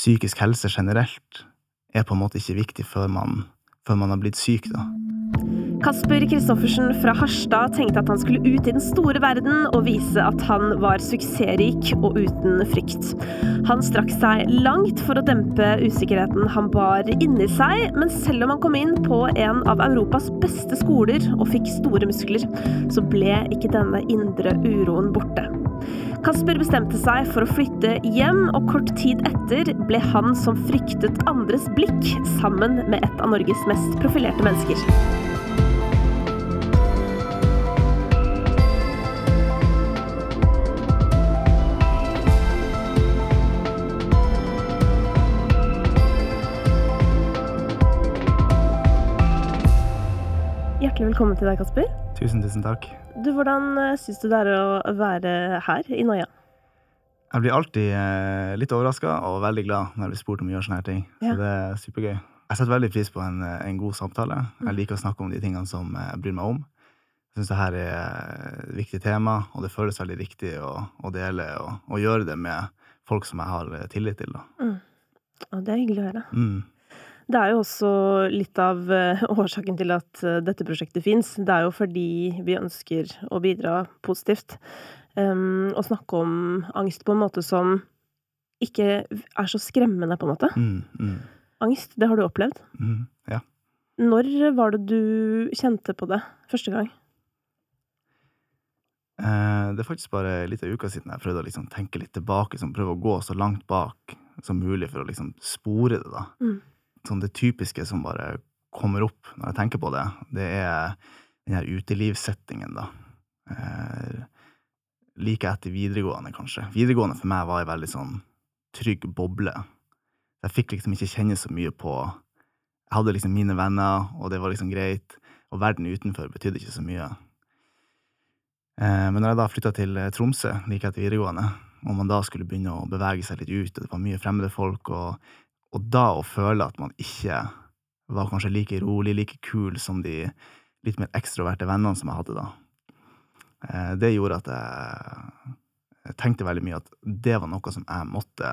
psykisk helse generelt er på en måte ikke viktig før man, før man har blitt syk, da. Kasper Kristoffersen fra Harstad tenkte at han skulle ut i den store verden og vise at han var suksessrik og uten frykt. Han strakk seg langt for å dempe usikkerheten han bar inni seg, men selv om han kom inn på en av Europas beste skoler og fikk store muskler, så ble ikke denne indre uroen borte. Kasper bestemte seg for å flytte hjem, og kort tid etter ble han som fryktet andres blikk, sammen med et av Norges mest profilerte mennesker. Velkommen til deg, Kasper. Tusen, tusen takk. Du, Hvordan eh, syns du det er å være her i Noia? Jeg blir alltid eh, litt overraska og veldig glad når jeg blir spurt om å gjøre sånne her ting. Så det er supergøy. Jeg setter veldig pris på en, eh, en god samtale. Mm. Jeg liker å snakke om de tingene som jeg bryr meg om. Jeg syns det her er et viktig tema, og det føles veldig riktig å, å dele og, gjøre det med folk som jeg har tillit til. Da. Og det er hyggelig å høre. Mm. Det er jo også litt av eh, årsaken til at eh, dette prosjektet fins. Det er jo fordi vi ønsker å bidra positivt. Um, og snakke om angst på en måte som ikke er så skremmende, på en måte. Mm, mm, Angst, det har du opplevd. mm, ja. Når var det du kjente på det første gang? Eh, det er faktisk bare litt av uka siden jeg prøvde å liksom tenke litt tilbake, liksom prøve å gå så langt bak som mulig for å liksom spore det. da. Sånn det typiske som bare kommer opp når jeg tenker på det, det er den her utelivssettingen, da. Eh, like etter videregående, kanskje. Videregående for meg var en veldig sånn trygg boble. Jeg fikk liksom ikke kjenne så mye på Jeg hadde liksom mine venner, og det var liksom greit. Og verden utenfor betydde ikke så mye. Eh, Men når jeg da flytta til eh, Tromsø like etter videregående, og man da skulle begynne å bevege seg litt ut, og det var mye fremmede folk, og, og da å føle at man ikke var kanskje like rolig, like kul som de litt mer ekstroverte vennene som jeg hadde da, eh, det gjorde at jeg, tenkte veldig mye at det var noe som jeg måtte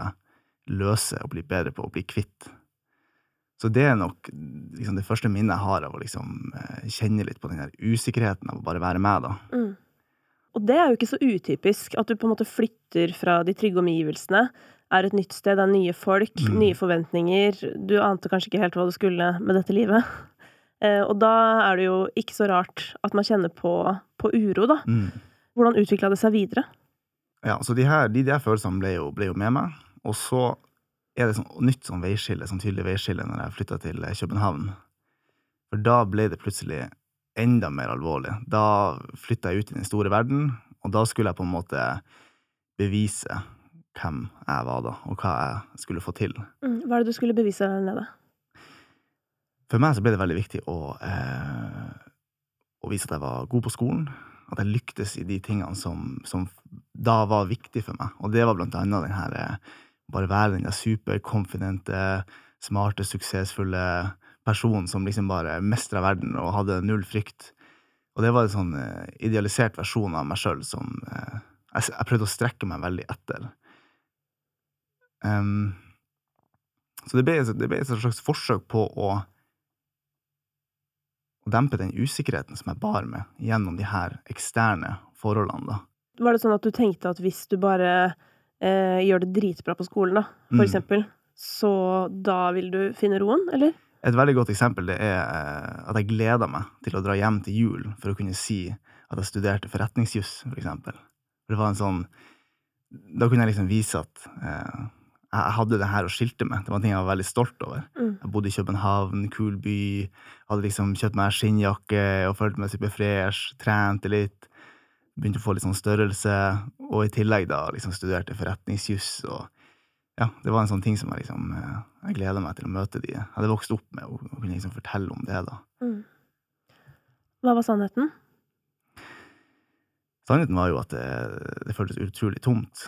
løse og bli bedre på, og bli kvitt. Så det er nok liksom, det første minnet jeg har av å liksom, eh, kjenne litt på den her usikkerheten av å bare være med, da. Mm. Og det er jo ikke så utypisk at du på en måte flytter fra de trygge omgivelsene, er et nytt sted, det er nye folk, Mm. nye forventninger, du ante kanskje ikke helt hva du skulle med dette livet. Eh, og da er det jo ikke så rart at man kjenner på, på uro, da. Mm. Hvordan utvikla det seg videre? Ja, så de her, de der følelsene ble jo, ble jo med meg. Og så er det sånn nytt sånn veiskille, sånn tydelig veiskille når jeg flytta til eh, København. For da ble det plutselig enda mer alvorlig. Da flytta jeg ut i den store verden, og da skulle jeg på en måte bevise hvem jeg var da, og hva jeg skulle få til. Mm. Hva er det du skulle bevise der nede? For meg så ble det veldig viktig å, eh, å vise at jeg var god på skolen. At jeg lyktes i de tingene som, som da var viktig for meg. Og det var blant annet den her eh, Bare være den der superkonfidente, smarte, suksessfulle personen som liksom bare mestra verden og hadde null frykt. Og det var en sånn eh, idealisert versjon av meg sjøl som eh, jeg, jeg prøvde å strekke meg veldig etter. Em, så det ble, det ble et slags forsøk på å å dempe den usikkerheten som jeg bar med gjennom de her eksterne forholdene, da. Var det sånn at du tenkte at hvis du bare eh, gjør det dritbra på skolen, da, for Mm. eksempel, så da vil du finne roen, eller? Et veldig godt eksempel det er eh, at jeg gleda meg til å dra hjem til jul for å kunne si at jeg studerte forretningsjuss, for eksempel. For det var en sånn Da kunne jeg liksom vise at eh, jeg hadde det her å skilte med. Det var ting jeg var veldig stolt over. Mm. Jeg bodde i København, kul by, hadde liksom kjøpt meg skinnjakke og følte meg superfresh, trente litt, begynte å få litt sånn størrelse, og i tillegg da liksom studerte forretningsjuss og ja, det var en sånn ting som jeg liksom eh, Jeg gleda meg til å møte de jeg hadde vokst opp med, og kunne liksom fortelle om det, da. Mm. Hva var sannheten? Sannheten var jo at det, det føltes utrolig tomt.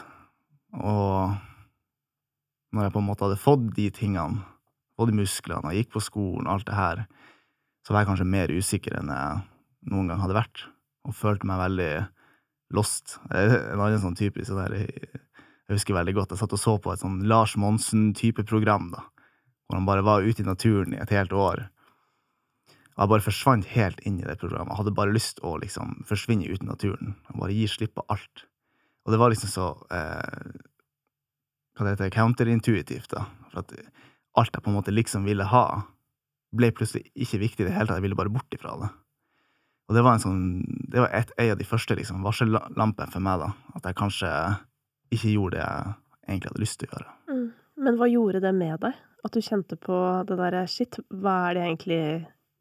Og når jeg på en måte hadde fått de tingene, fått musklene, og gikk på skolen alt det her, så var jeg kanskje mer usikker enn jeg noen gang hadde vært, og følte meg veldig lost. En annen sånn typisk sånn Jeg husker veldig godt, jeg satt og så på et sånn Lars Monsen-type program, da. Hvor han bare var ute i naturen i et helt år. Og jeg bare forsvant helt inn i det programmet. Jeg hadde bare lyst å liksom forsvinne ut i naturen. Bare gi slipp på alt. Og det var liksom så eh, Hva det heter counterintuitivt, da. For at alt jeg på en måte liksom ville ha, ble plutselig ikke viktig i det hele tatt. Jeg ville bare bort ifra det. Og det var en sånn Det var et, en av de første liksom, varsellampene for meg, da. At jeg kanskje ikke gjorde det jeg egentlig hadde lyst til å gjøre. Mm. Men hva gjorde det med deg? At du kjente på det derre shit, hva er det jeg egentlig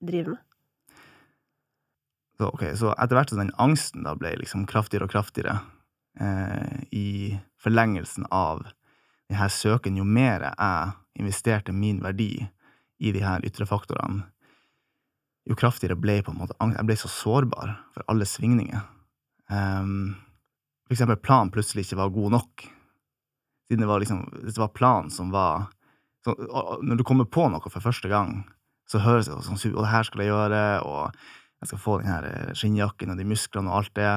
driver med? Så, okay, så etter hvert som den angsten da ble liksom kraftigere og kraftigere, eh, i forlengelsen av den her søken, jo mer jeg investerte min verdi i de her ytre faktorene, jo kraftigere ble på en måte angst. Jeg ble så sårbar for alle svingninger. Um, for eksempel planen plutselig ikke var god nok. Siden det var liksom Det var planen som var så, Når du kommer på noe for første gang, så høres det sånn Og det her skal jeg gjøre, og jeg skal få den her skinnjakken og de musklene og alt det.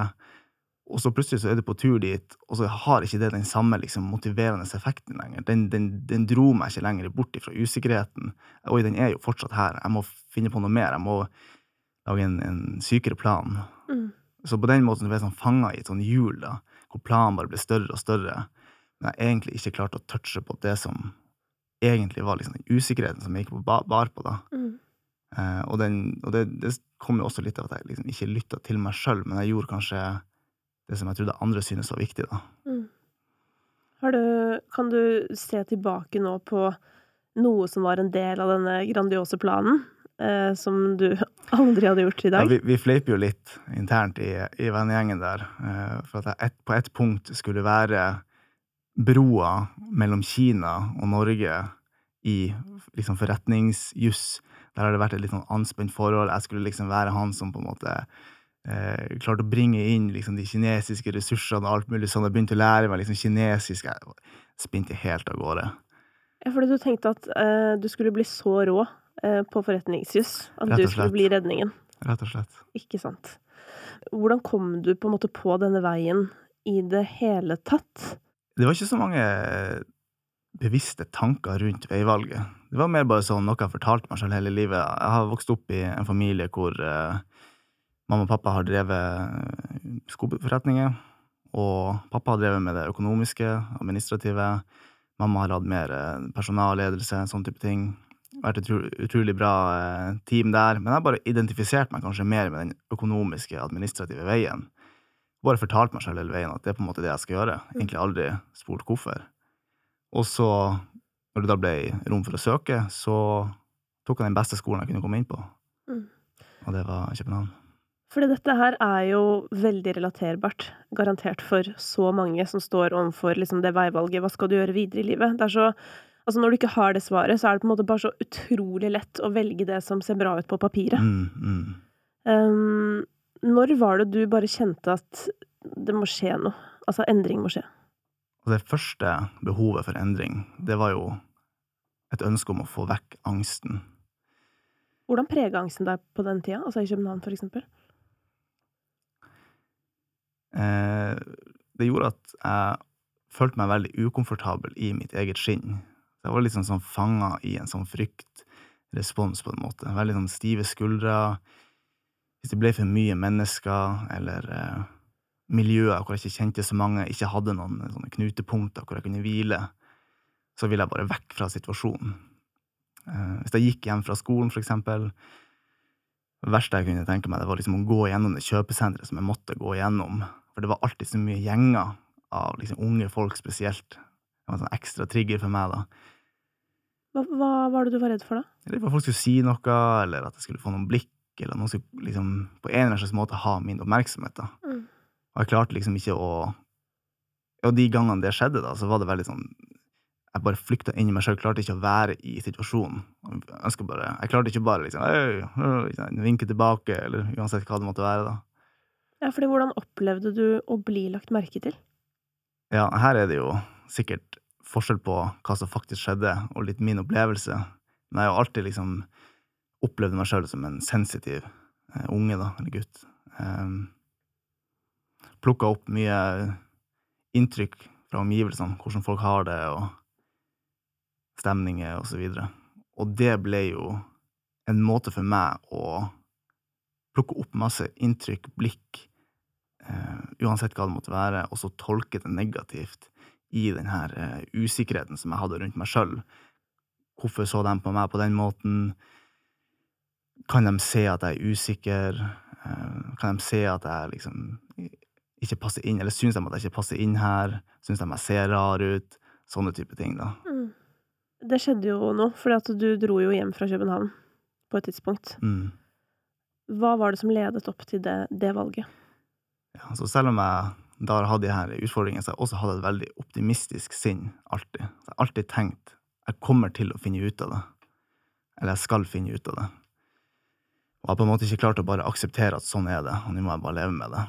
Og så plutselig så er du på tur dit, og så har ikke det den samme liksom, motiverende effekten lenger. Den, den, den, dro meg ikke lenger bort fra usikkerheten. Oi, den er jo fortsatt her. Jeg må finne på noe mer. Jeg må lage en, en sykere plan. Mm. Så på den måten ble jeg sånn fanga i et sånt hjul, da, hvor planen bare ble større og større. Men jeg egentlig ikke klarte å touche på det som egentlig var liksom den usikkerheten som jeg gikk på bar på. da. Mm. Eh, og, den, og det, det, kom jo også litt av at jeg liksom ikke lytta til meg sjøl, men jeg gjorde kanskje det som jeg trodde andre synes var viktig. da. Mm. Du, kan du se tilbake nå på noe som var en del av denne grandiose planen? Eh, som du aldri hadde gjort i dag? Ja, vi, vi fleiper jo litt internt i, i vennegjengen der. Eh, for at jeg et, på et punkt skulle være broa mellom Kina og Norge i liksom forretningsjuss. Der har det vært et litt sånn anspent forhold. Jeg skulle liksom være han som på en måte eh, klarte å bringe inn liksom, de kinesiske ressursene og alt mulig sånn. Jeg begynte å lære meg liksom, kinesisk. Jeg spinte helt av gårde. Ja, fordi du tenkte at eh, du skulle bli så rå eh, på forretningsjus at du skulle bli redningen. Rett og slett. Ikke sant. Hvordan kom du på en måte på denne veien i det hele tatt? Det var ikke så mange bevisste tanker rundt veivalget. Det var mer bare sånn noe jeg fortalte meg selv hele livet. Jeg har vokst opp i en familie hvor eh, mamma og pappa har drevet skoforretninger. Og pappa har drevet med det økonomiske, administrative. Mamma har hatt mer eh, personalledelse, sånn type ting. Vært et utrolig bra eh, team der. Men jeg har bare identifisert meg kanskje mer med den økonomiske, administrative veien. Bare fortalt meg selv hele veien at det er på en måte det jeg skal gjøre. Mm. Egentlig aldri spurt hvorfor. Og så, når det da ble rom for å søke, så tok jeg den beste skolen jeg kunne komme inn på. Mm. Og det var København. Fordi dette her er jo veldig relaterbart, garantert for så mange som står overfor liksom det veivalget. Hva skal du gjøre videre i livet? Det er så Altså, når du ikke har det svaret, så er det på en måte bare så utrolig lett å velge det som ser bra ut på papiret. Mm, mm. Um, når var det du bare kjente at det må skje noe? Altså, endring må skje? Det første behovet for endring, det var jo et ønske om å få vekk angsten. Hvordan prega angsten deg på den tida, altså i København, for eksempel? Eh, det gjorde at jeg følte meg veldig ukomfortabel i mitt eget skinn. Jeg var litt sånn, sånn fanga i en sånn fryktrespons, på en måte. Veldig sånn stive skuldre. Hvis det ble for mye mennesker, eller eh, miljøer hvor jeg ikke kjente så mange, ikke hadde noen sånne knutepunkter hvor jeg kunne hvile, så ville jeg bare vekk fra situasjonen. Eh, hvis jeg gikk hjem fra skolen, for eksempel, det verste jeg kunne tenke meg, det var liksom å gå gjennom det kjøpesenteret som jeg måtte gå gjennom for det var alltid så mye gjenger av liksom unge folk spesielt. Det var en sånn ekstra trigger for meg, da. Hva, hva var det du var redd for, da? Eller at folk skulle si noe, eller at jeg skulle få noen blikk, eller at noen skulle liksom, på en eller annen slags måte ha min oppmerksomhet. da. Mm. Og jeg klarte liksom ikke å Og de gangene det skjedde, da, så var det veldig sånn Jeg bare flykta inn i meg sjøl, klarte ikke å være i situasjonen. Jeg, bare, jeg klarte ikke bare liksom vinke tilbake, eller uansett hva det måtte være. da. Ja, fordi hvordan opplevde du å bli lagt merke til? Ja, her er det jo sikkert forskjell på hva som faktisk skjedde, og litt min opplevelse. Men jeg har alltid liksom opplevd meg sjøl som en sensitiv eh, unge, da, eller gutt. Um, ehm, Plukka opp mye inntrykk fra omgivelsene, hvordan folk har det, og stemninger og så videre. Og det ble jo en måte for meg å plukke opp masse inntrykk, blikk, uansett hva det måtte være, og så tolke det negativt i den her uh, usikkerheten som jeg hadde rundt meg sjøl. Hvorfor så de på meg på den måten? Kan de se at jeg er usikker? Uh, kan de se at jeg liksom ikke passer inn, eller syns de at jeg ikke passer inn her? Syns de jeg ser rar ut? Sånne type ting, da. Mm. Det skjedde jo nå, fordi du dro jo hjem fra København på et tidspunkt. Mm. Hva var det som ledet opp til det, det valget? Ja, så selv om jeg da har hatt de her utfordringene, så har jeg også hatt et veldig optimistisk sinn, alltid. Så jeg har alltid tenkt jeg kommer til å finne ut av det. Eller jeg skal finne ut av det. Og jeg har på en måte ikke klart å bare akseptere at sånn er det, og nå må jeg bare leve med det.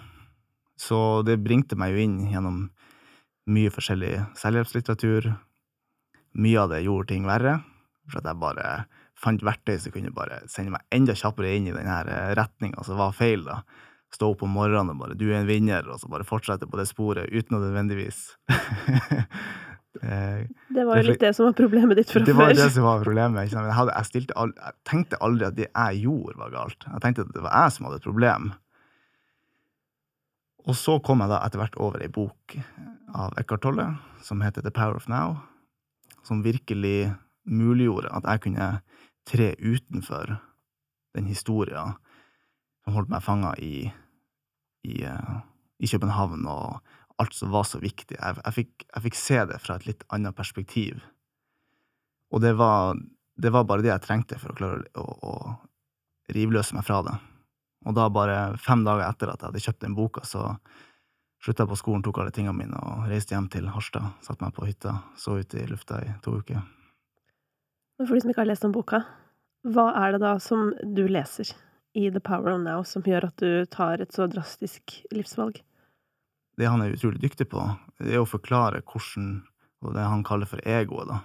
Så det bringte meg jo inn gjennom mye forskjellig selvhjelpslitteratur. Mye av det gjorde ting verre, for at jeg bare fant verktøy som kunne bare sende meg enda kjappere inn i den retninga som var feil. da. Stå opp om morgenen og bare 'du er en vinner', og så bare fortsette på det sporet uten å nødvendigvis det, det var jo litt det som var problemet ditt fra før. Det var det som var problemet. Jeg, hadde, jeg, aldri, jeg, tenkte aldri at det jeg gjorde, var galt. Jeg tenkte at det var jeg som hadde et problem. Og så kom jeg da etter hvert over ei bok av Eckhart Tolle som heter The Power of Now, som virkelig muliggjorde at jeg kunne tre utenfor den historia som holdt meg fanga i, i, eh, i, København, og alt som var så viktig. Jeg, jeg, fikk, jeg, fikk, se det fra et litt annet perspektiv. Og det var, det var bare det jeg trengte for å klare å, å rivløse meg fra det. Og da, bare fem dager etter at jeg hadde kjøpt den boka, så slutta jeg på skolen, tok alle tingene mine og reiste hjem til Harstad. Satte meg på hytta, så ut i lufta i to uker. For de som ikke har lest om boka, hva er det da som du leser i The Power of Now som gjør at du tar et så drastisk livsvalg? Det han er utrolig dyktig på, det er å forklare hvordan Og det han kaller for egoet, da.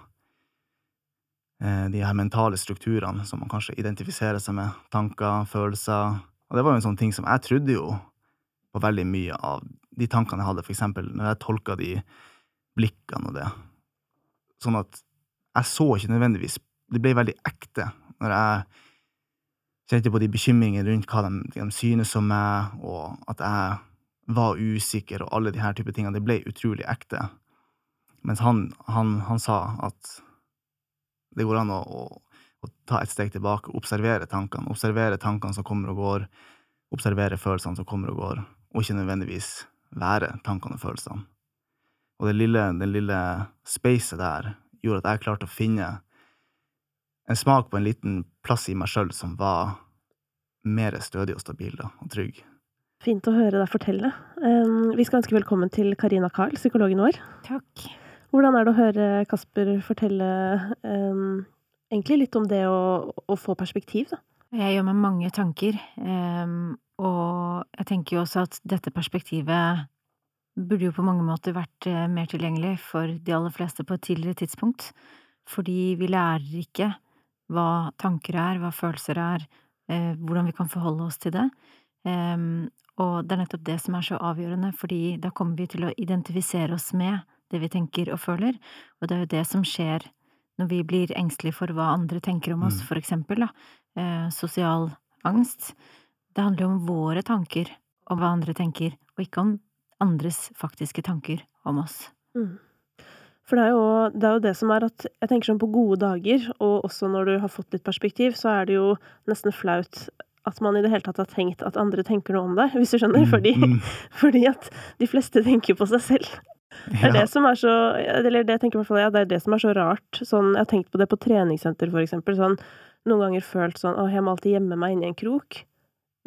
Eh, de her mentale strukturene som man kanskje identifiserer seg med. Tanker, følelser. Og det var jo en sånn ting som jeg trodde jo på veldig mye av de tankene jeg hadde, for eksempel når jeg tolka de blikkene og det. Sånn at jeg så ikke nødvendigvis Det ble veldig ekte når jeg kjente på de bekymringene rundt hva de, de synes om meg, og at jeg var usikker, og alle de her type tingene. Det ble utrolig ekte. Mens han, han, han sa at det går an å, å, å, ta et steg tilbake, observere tankene, observere tankene som kommer og går, observere følelsene som kommer og går, og ikke nødvendigvis være tankene og følelsene. Og det lille, det lille spacet der gjorde at jeg klarte å finne en smak på en liten plass i meg sjøl som var mer stødig og stabil da, og trygg. Fint å høre deg fortelle. Vi skal ønske velkommen til Karina Karl, psykologen vår. Takk. Hvordan er det å høre Kasper fortelle um, egentlig litt om det å, å, få perspektiv, da? Jeg gjør meg mange tanker, um, og jeg tenker jo også at dette perspektivet burde jo på mange måter vært uh, mer tilgjengelig for de aller fleste på et tidligere tidspunkt, fordi vi lærer ikke hva tanker er, hva følelser er, eh, hvordan vi kan forholde oss til det. og det er nettopp det som er så avgjørende, fordi da kommer vi til å identifisere oss med det vi tenker og føler, og det er jo det som skjer når vi blir engstelige for hva andre tenker om oss, mm. for eksempel, da, eh, sosial angst. Det handler jo om våre tanker om hva andre tenker, og ikke om andres faktiske tanker om oss. Mm. For det er, jo, det er, jo, det som er at Jeg tenker sånn på gode dager, og også når du har fått litt perspektiv, så er det jo nesten flaut at man i det hele tatt har tenkt at andre tenker noe om deg, hvis du skjønner. Mm, fordi, mm. fordi at de fleste tenker på seg selv. Det er ja. det som er så Eller det tenker i hvert fall ja, det er det som er så rart. Sånn, jeg har tenkt på det på treningssenter, for eksempel. Sånn, noen ganger følt sånn Å, jeg må alltid gjemme meg inni en krok.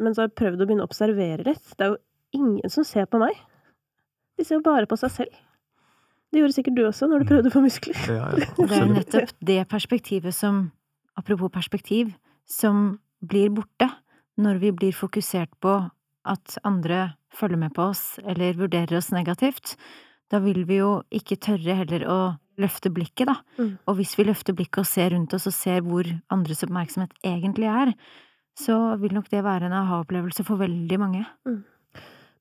Men så har jeg prøvd å begynne å observere litt. Det er jo ingen som ser på meg. De ser jo bare på seg selv. Det gjorde sikkert du også, når du prøvde å få muskler. Ja, ja, det er nettopp det perspektivet som, apropos perspektiv, som blir borte når vi blir fokusert på at andre følger med på oss eller vurderer oss negativt. Da vil vi jo ikke tørre heller å løfte blikket, da. Mm. Og hvis vi løfter blikket og ser rundt oss og ser hvor andres oppmerksomhet egentlig er, så vil nok det være en aha-opplevelse for veldig mange. Mm.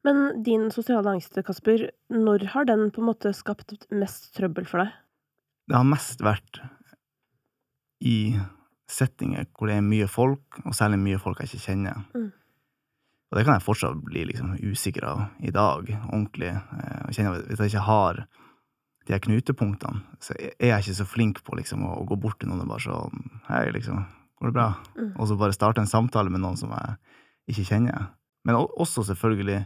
Men din sosiale angst, Kasper, når har den på en måte skapt mest trøbbel for deg? Det har mest vært i settinger hvor det er mye folk, og særlig mye folk jeg ikke kjenner. Mm. Og det kan jeg fortsatt bli liksom usikker av i dag, ordentlig. Jeg kjenner at Hvis jeg ikke har de her knutepunktene, så er jeg ikke så flink på liksom å, å gå bort til noen og bare sånn Hei, liksom. Går det bra? Mm. Og så bare starte en samtale med noen som jeg ikke kjenner. Men også selvfølgelig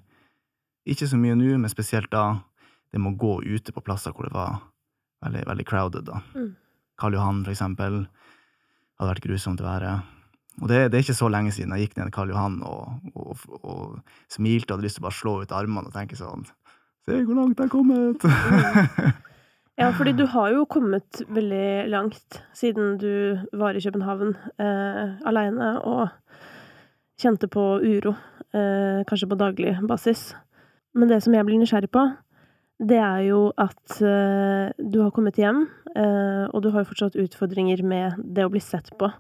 Ikke så mye nå, men spesielt da det med å gå ute på plasser hvor det var veldig, veldig crowded, da. Mm. Karl Johan, for eksempel, hadde vært grusomt å være. Og det, det er ikke så lenge siden jeg gikk ned Karl Johan og, og, og smilte og hadde lyst til å bare slå ut armene og tenke sånn Se hvor langt jeg har kommet! Ja, fordi du har jo kommet veldig langt siden du var i København eh, aleine og kjente på uro, eh, kanskje på daglig basis. Men det som jeg blir nysgjerrig på, det er jo at uh, du har kommet hjem, uh, og du har jo fortsatt utfordringer med det å bli sett på.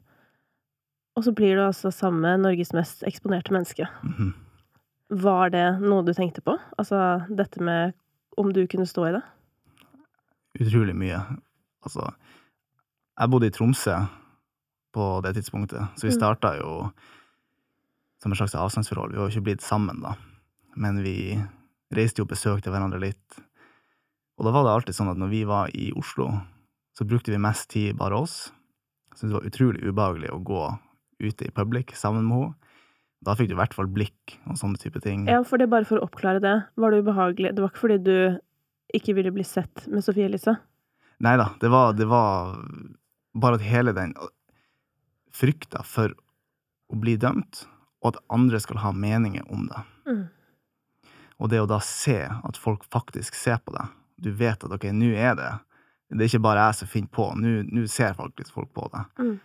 Og så blir du altså sammen med Norges mest eksponerte menneske. Mhm. Var det noe du tenkte på? Altså dette med om du kunne stå i det? Utrolig mye. Altså, jeg bodde i Tromsø på det tidspunktet, så vi Mm. starta jo som et slags avstandsforhold. Vi var jo ikke blitt sammen da, men vi reiste jo og besøkte hverandre litt. Og da var det alltid sånn at når vi var i Oslo, så brukte vi mest tid bare oss. Jeg syntes det var utrolig ubehagelig å gå ute i public sammen med henne. Da fikk du i hvert fall blikk og sånne type ting. Ja, for det bare for å oppklare det. Var det ubehagelig? Det var ikke fordi du ikke ville bli sett med Sofie Elise? Nei da, det var, det var bare at hele den frykta for å bli dømt, og at andre skal ha meninger om det. Mm. Og det å da se at folk faktisk ser på deg. Du vet at ok, nå er det Det er ikke bare jeg som finner på, nå ser faktisk folk på deg. Mm.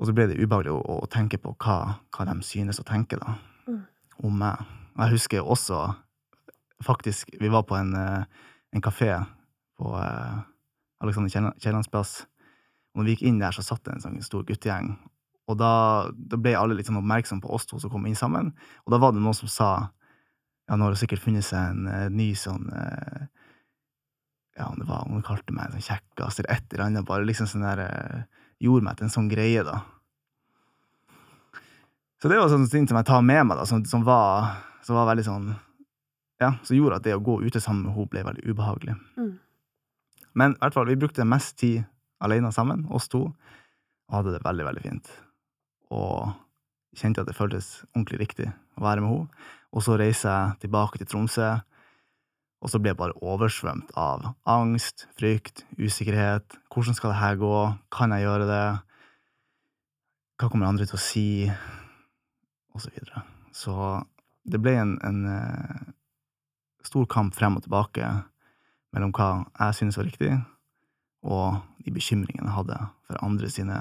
Og så ble det ubehagelig å, å tenke på hva, hva de synes å tenke da, Mm. om meg. Jeg husker også faktisk Vi var på en, eh, en kafé på eh, Alexander Kielland- Kiellands plass. Og når vi gikk inn der, så satt det en sånn stor guttegjeng. Og da, da ble alle litt sånn oppmerksom på oss to som kom inn sammen. Og da var det noen som sa Ja, nå har sikkert funnet seg en eh, ny sånn eh, Ja, om det var Hun kalte meg en sånn kjekkas eller et eller annet. Bare liksom sånn der eh, Gjorde meg til en sånn greie, da. Så det var sånne ting som jeg tar med meg, da, som, som, var, som var veldig sånn Ja, som gjorde at det å gå ute sammen med henne ble veldig ubehagelig. Mm. Men i hvert fall, vi brukte mest tid alene sammen, oss to, og hadde det veldig, veldig fint. Og kjente at det føltes ordentlig riktig å være med henne. Og så reiser jeg tilbake til Tromsø, og så blir jeg bare oversvømt av angst, frykt, usikkerhet. Hvordan skal det her gå? Kan jeg gjøre det? Hva kommer andre til å si? Og så videre. Så det ble en, en eh, stor kamp frem og tilbake mellom hva jeg synes var riktig, og de bekymringene jeg hadde for andre sine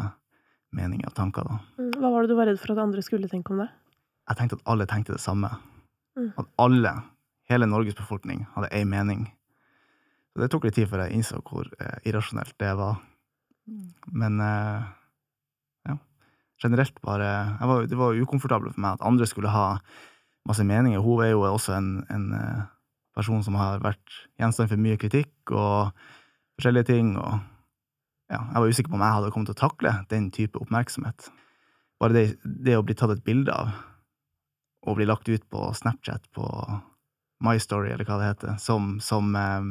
meninger og tanker. da. Mm. Hva var det du var redd for at andre skulle tenke om det? Jeg tenkte at alle tenkte det samme. Mm. At alle, hele Norges befolkning, hadde én mening. Så det tok litt tid før jeg innså hvor eh, irrasjonelt det var. Men eh, ja, generelt bare var, Det var ukomfortabelt for meg at andre skulle ha masse meninger. Hun er jo også en, en eh, person som har vært gjenstand for mye kritikk og forskjellige ting. og ja, Jeg var usikker på om jeg hadde kommet til å takle den type oppmerksomhet. Bare det, det å bli tatt et bilde av, og bli lagt ut på Snapchat, på My Story, eller hva det heter, som, som eh,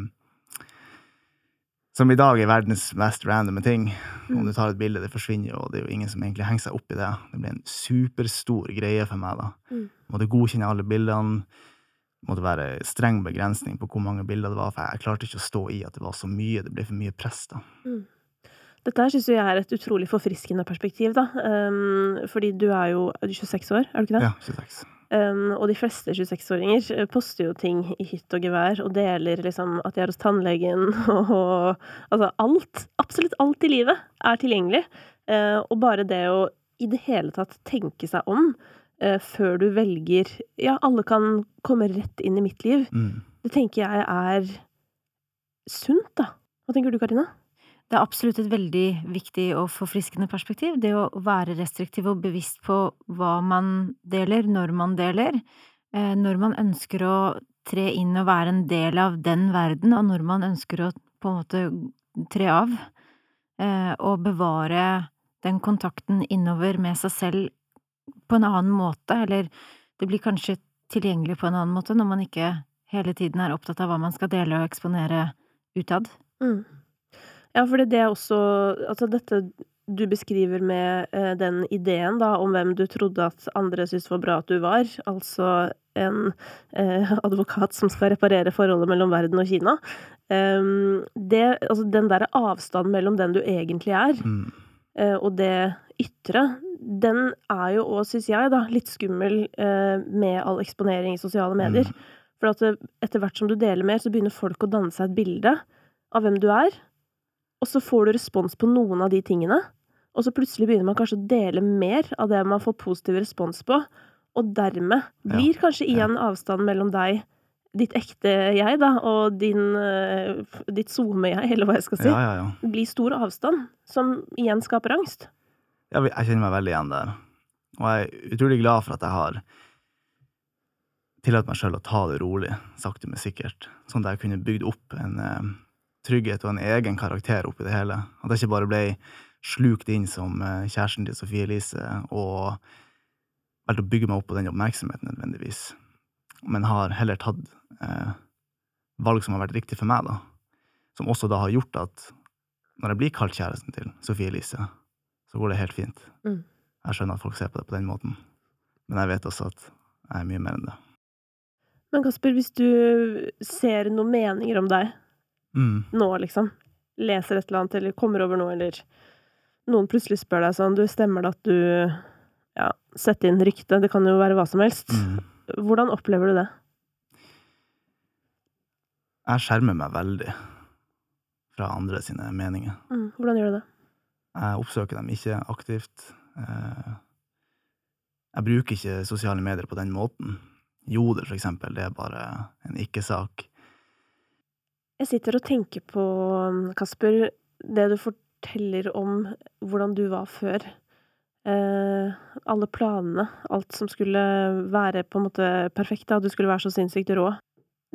som i dag er verdens mest randome ting. Om du tar et bilde, det forsvinner jo, og det er jo ingen som egentlig henger seg opp i det. Det ble en superstor greie for meg, da. Mm. Måtte godkjenne alle bildene. Måtte være streng begrensning på hvor mange bilder det var, for jeg klarte ikke å stå i at det var så mye. Det ble for mye press, da. Dette her syns jeg er et utrolig forfriskende perspektiv, da. Um, fordi du er jo er du 26 år, er du ikke det? Ja, 26. Um, og de fleste 26-åringer eh, poster jo ting i hytt og gevær, og deler liksom at de er hos tannlegen, og altså alt, absolutt alt i livet er tilgjengelig. Uh, og bare det å i det hele tatt tenke seg om uh, før du velger Ja, alle kan komme rett inn i mitt liv. Mm. Det tenker jeg er sunt, da. Hva tenker du, Karina? Det er absolutt et veldig viktig og forfriskende perspektiv, det å være restriktiv og bevisst på hva man deler, når man deler, eh, når man ønsker å tre inn og være en del av den verden, og når man ønsker å på en måte tre av, eh, og bevare den kontakten innover med seg selv på en annen måte, eller det blir kanskje tilgjengelig på en annen måte når man ikke hele tiden er opptatt av hva man skal dele og eksponere utad. Mm. Ja, for det er også Altså, dette du beskriver med eh, den ideen, da, om hvem du trodde at andre syntes var bra at du var, altså en eh, advokat som skal reparere forholdet mellom verden og Kina. Um, det, altså den derre avstanden mellom den du egentlig er, Mm. eh, og det ytre, den er jo òg, syns jeg, da, litt skummel eh, med all eksponering i sosiale medier. Mm. For at etter hvert som du deler mer, så begynner folk å danne seg et bilde av hvem du er. Og så får du respons på noen av de tingene. Og så plutselig begynner man kanskje å dele mer av det man får positiv respons på. Og dermed blir kanskje ja. igjen avstanden mellom deg, ditt ekte jeg, da, og din, eh, ditt SoMe-jeg, eller hva jeg skal si. Ja, ja, ja. Blir stor avstand, som igjen skaper angst. Ja, Jeg kjenner meg veldig igjen der. Og jeg er utrolig glad for at jeg har tillatt meg sjøl å ta det rolig, sakte, men sikkert. Sånn at jeg kunne bygd opp en eh, trygghet og en egen karakter oppi det hele. At jeg ikke bare ble slukt inn som eh, kjæresten til Sofie Elise og valgte å bygge meg opp på den oppmerksomheten nødvendigvis, men har heller tatt eh, valg som har vært riktig for meg, da. Som også da har gjort at når jeg blir kalt kjæresten til Sofie Elise, så går det helt fint. Mm. Jeg skjønner at folk ser på det på den måten, men jeg vet også at jeg er mye mer enn det. Men Kasper, hvis du ser noen meninger om deg Mm. nå, liksom, leser et eller annet, eller kommer over noe, eller noen plutselig spør deg sånn, du, stemmer det at du ja, setter inn rykte, det kan jo være hva som helst. Mm. Hvordan opplever du det? Jeg skjermer meg veldig fra andre sine meninger. Mm, hvordan gjør du det? Jeg oppsøker dem ikke aktivt. Eh, Jeg bruker ikke sosiale medier på den måten. Jodel, for eksempel, det er bare en ikke-sak. Jeg sitter og tenker på, Kasper, det du forteller om hvordan du var før. Eh, alle planene, alt som skulle være på en måte perfekt, at du skulle være så sinnssykt rå.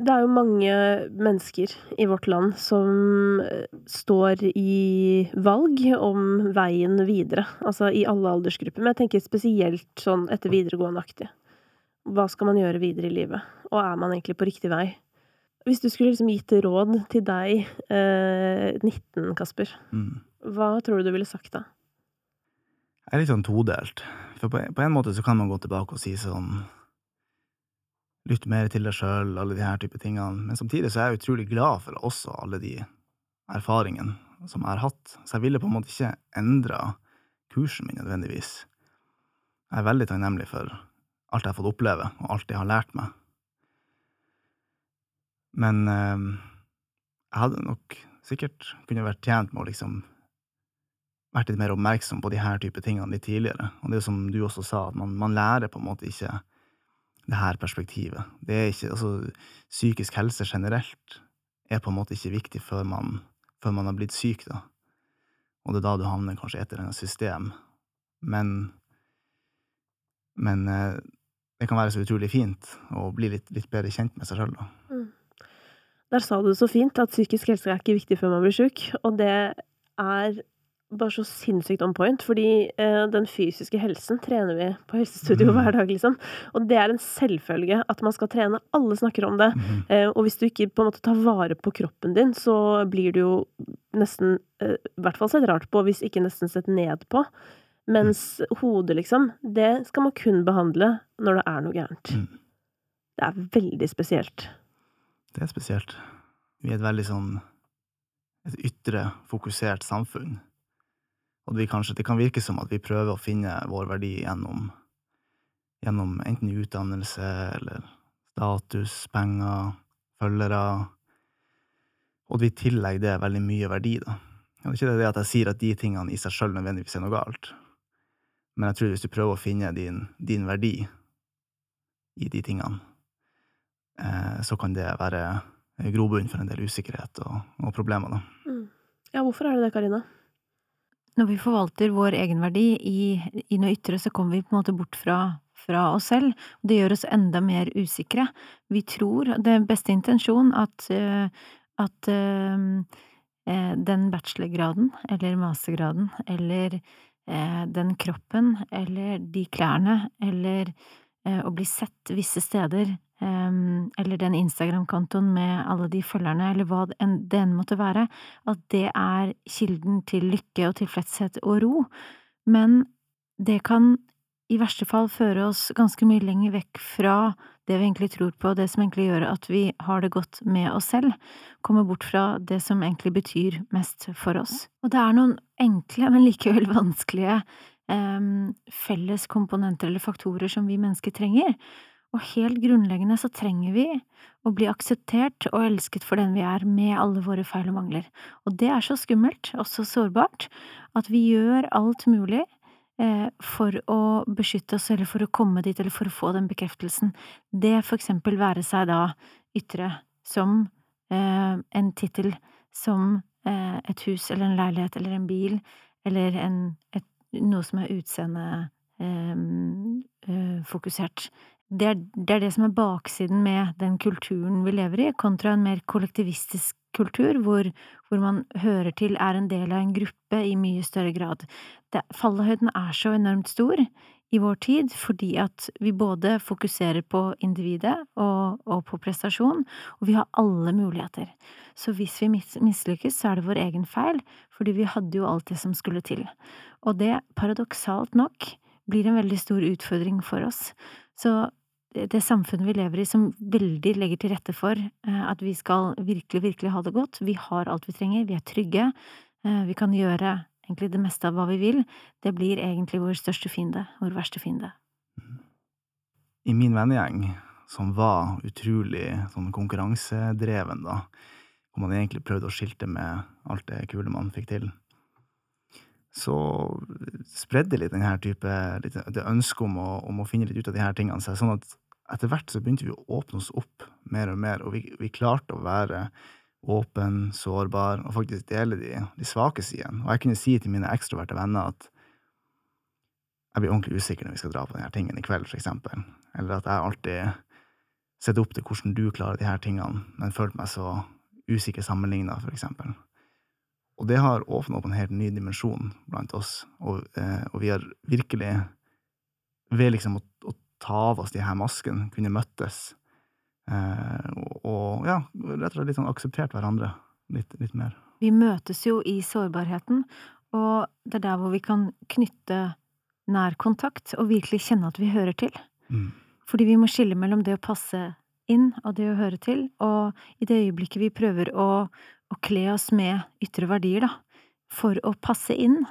Det er jo mange mennesker i vårt land som eh, står i valg om veien videre, altså i alle aldersgrupper, men jeg tenker spesielt sånn etter videregående-aktig. Hva skal man gjøre videre i livet, og er man egentlig på riktig vei? Hvis du skulle liksom gitt råd til deg, eh, 19, Kasper, Mm. hva tror du du ville sagt da? Jeg er litt sånn todelt. For på, på en måte så kan man gå tilbake og si sånn Lytt mer til deg sjøl, alle de her type tingene. Men samtidig så er jeg utrolig glad for også alle de erfaringene som jeg har hatt. Så jeg ville på en måte ikke endra kursen min nødvendigvis. Jeg er veldig takknemlig for alt jeg har fått oppleve, og alt jeg har lært meg. Men eh, jeg hadde nok sikkert kunne vært tjent med å liksom vært litt mer oppmerksom på de her type tingene litt tidligere. Og det er som du også sa, at man, man lærer på en måte ikke det her perspektivet. Det er ikke, altså, psykisk helse generelt er på en måte ikke viktig før man, før man har blitt syk, da. Og det er da du havner kanskje etter et system. Men, men eh, det kan være så utrolig fint å bli litt, litt bedre kjent med seg sjøl, da. Der sa du det så fint, at psykisk helse er ikke viktig før man blir sjuk, og det er bare så sinnssykt on point, fordi eh, den fysiske helsen trener vi på helsestudio Mm. hver dag, liksom. Og det er en selvfølge at man skal trene. Alle snakker om det. Mhm. Eh, og hvis du ikke på en måte tar vare på kroppen din, så blir du jo nesten eh, I hvert fall sett rart på, hvis ikke nesten sett ned på. Mens hodet, liksom, det skal man kun behandle når det er noe gærent. Mm. Det er veldig spesielt. Det er spesielt. Vi er et veldig sånn et ytre fokusert samfunn. Og det, kanskje, det kan virke som at vi prøver å finne vår verdi gjennom, gjennom enten utdannelse eller status, penger, følgere, og at vi tillegger det veldig mye verdi, da. Det er ikke det at jeg sier at de tingene i seg sjøl nødvendigvis er noe galt, men jeg tror hvis du prøver å finne din, din verdi i de tingene, så kan det være grobunn for en del usikkerhet og, og problemer, da. Mm. Ja, hvorfor er det det, Karina? Når vi forvalter vår egenverdi i, i noe ytre, så kommer vi på en måte bort fra, fra oss selv, og det gjør oss enda mer usikre. Vi tror, det er beste intensjon, at, eh, at uh, den bachelorgraden, eller mastergraden, eller den kroppen, eller de klærne, eller å bli sett visse steder, eller den Instagram-kontoen med alle de følgerne, eller hva det enn måtte være, at det er kilden til lykke og tilfredshet og ro, men det kan i verste fall føre oss ganske mye lenger vekk fra det vi egentlig tror på, det som egentlig gjør at vi har det godt med oss selv, komme bort fra det som egentlig betyr mest for oss. Og det er noen enkle, men likevel vanskelige eh, felles komponenter eller faktorer som vi mennesker trenger, og helt grunnleggende så trenger vi å bli akseptert og elsket for den vi er, med alle våre feil og mangler. Og det er så skummelt, og så sårbart, at vi gjør alt mulig eh, for å beskytte oss, eller for å komme dit, eller for å få den bekreftelsen. Det for eksempel være seg da ytre, som eh, en tittel, som eh, et hus eller en leilighet eller en bil, eller en, et, noe som er utseendefokusert. Det er, det er det som er baksiden med den kulturen vi lever i, kontra en mer kollektivistisk kultur, hvor, hvor, man hører til, er en del av en gruppe i mye større grad. Det, fallhøyden er så enormt stor i vår tid fordi at vi både fokuserer på individet og, og på prestasjon, og vi har alle muligheter. Så hvis vi mislykkes, så er det vår egen feil, fordi vi hadde jo alt det som skulle til. Og det, paradoksalt nok, blir en veldig stor utfordring for oss. Så det samfunnet vi lever i som veldig legger til rette for eh, at vi skal virkelig, virkelig ha det godt. Vi har alt vi trenger, vi er trygge, eh, vi kan gjøre egentlig det meste av hva vi vil. Det blir egentlig vår største fiende, vår verste fiende. I min vennegjeng, som var utrolig sånn konkurransedreven, da, hvor man egentlig prøvde å skilte med alt det kule man fikk til, så spredde litt denne type litt, det ønsket om å, om å finne litt ut av de her tingene seg, sånn at etter hvert så begynte vi å åpne oss opp mer og mer, og vi, vi klarte å være åpen, sårbar, og faktisk dele de, de svake sidene. Og jeg kunne si til mine ekstroverte venner at jeg blir ordentlig usikker når vi skal dra på denne tingen i kveld, for eksempel. Eller at jeg alltid setter opp til hvordan du klarer de her tingene, men følte meg så usikker sammenligna, for eksempel. Og det har åpna opp en helt ny dimensjon blant oss, og, eh, og vi har virkelig, ved liksom å, å ta av oss de her maskene, kunne møttes. Eh, og, og, ja, rett og slett litt sånn akseptert hverandre litt, litt, mer. Vi møtes jo i sårbarheten, og det er der hvor vi kan knytte nær kontakt og virkelig kjenne at vi hører til. Mm. Fordi vi må skille mellom det å passe inn og det å høre til, og i det øyeblikket vi prøver å, å kle oss med ytre verdier, da, for å passe inn,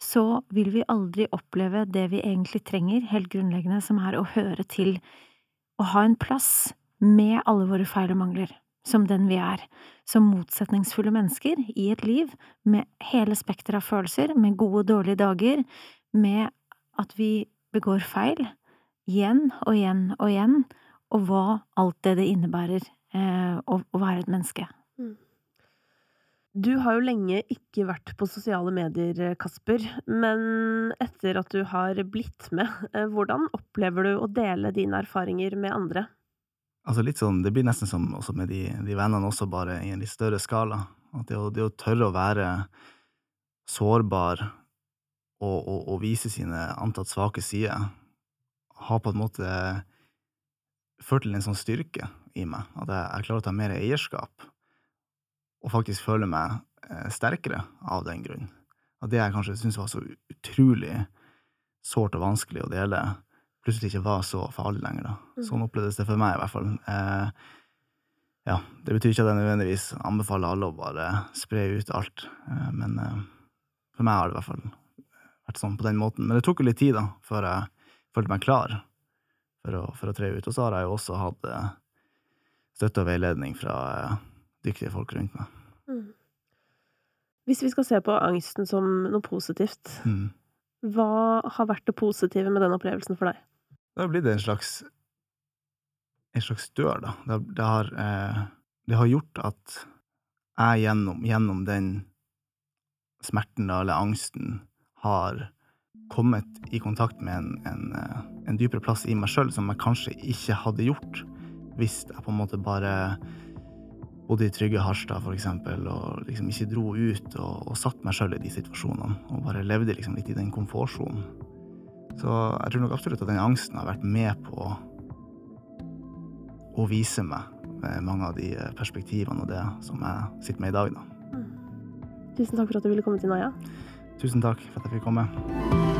så vil vi aldri oppleve det vi egentlig trenger, helt grunnleggende, som er å høre til, å ha en plass med alle våre feil og mangler, som den vi er, som motsetningsfulle mennesker i et liv med hele spekteret av følelser, med gode og dårlige dager, med at vi begår feil, igjen og igjen og igjen, og hva alt det det innebærer eh, å, å være et menneske. Du har jo lenge ikke vært på sosiale medier, Kasper, men etter at du har blitt med, eh, hvordan opplever du å dele dine erfaringer med andre? Altså litt sånn, Det blir nesten som også med de, de vennene, også bare i en litt større skala. At det, å, det å tørre å være sårbar og, og, og, vise sine antatt svake sider, har på en måte ført til en sånn styrke i meg. At jeg, jeg klarer å ta mer eierskap og faktisk føle meg eh, sterkere av den grunn. At det jeg kanskje syntes var så utrolig sårt og vanskelig å dele, plutselig ikke var så farlig lenger. da. Mm. Sånn opplevdes det for meg, i hvert fall. Eh, ja, Det betyr ikke at jeg nødvendigvis anbefaler alle å bare spre ut alt, eh, men eh, for meg har det i hvert fall vært sånn på den måten. Men det tok jo litt tid da, før jeg følte meg klar for å, for å tre ut. Og så har jeg jo også hatt eh, støtte og veiledning fra eh, dyktige folk rundt meg. Mm. Hvis vi skal se på angsten som noe positivt, mm. hva har vært det positive med den opplevelsen for deg? Det har blitt en slags en slags dør, da. Det, det, har, eh, det har, gjort at jeg gjennom, gjennom den smerten da, eller angsten har kommet i kontakt med en, en, eh, en dypere plass i meg sjøl som jeg kanskje ikke hadde gjort hvis jeg på en måte bare bodde i trygge Harstad, for eksempel, og liksom ikke dro ut og, og satt meg sjøl i de situasjonene, og bare levde liksom litt i den komfortsonen. Så jeg tror nok absolutt at den angsten har vært med på å vise meg med mange av de perspektivene og det som jeg sitter med i dag, da. Tusen takk for at du ville komme til Naya. Tusen takk for at jeg fikk komme.